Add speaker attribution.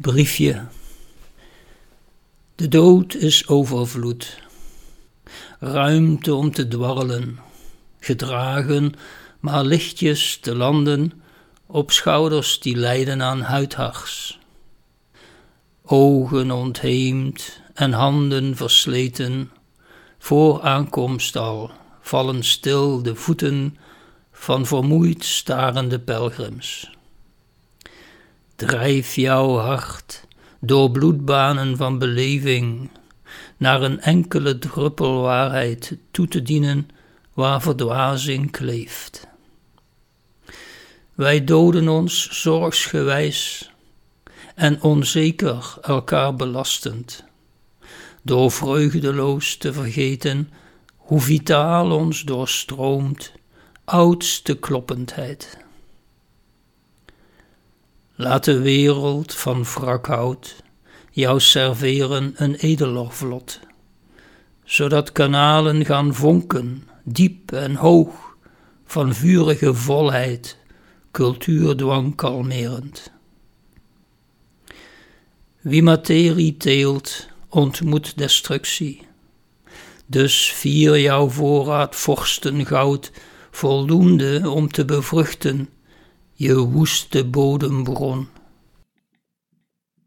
Speaker 1: Briefje. De dood is overvloed. Ruimte om te dwarrelen, gedragen, maar lichtjes te landen op schouders die lijden aan huidhars. Ogen ontheemd en handen versleten, voor aankomst al vallen stil de voeten van vermoeid starende pelgrims. Drijf jouw hart door bloedbanen van beleving naar een enkele druppel waarheid toe te dienen waar verdwazing kleeft. Wij doden ons zorgsgewijs en onzeker elkaar belastend, door vreugdeloos te vergeten hoe vitaal ons doorstroomt oudste kloppendheid. Laat de wereld van wrakhout jou serveren een edeler vlot, zodat kanalen gaan vonken, diep en hoog, van vurige volheid, cultuurdwang kalmerend. Wie materie teelt, ontmoet destructie. Dus vier jouw voorraad vorsten goud voldoende om te bevruchten je woeste bodembron.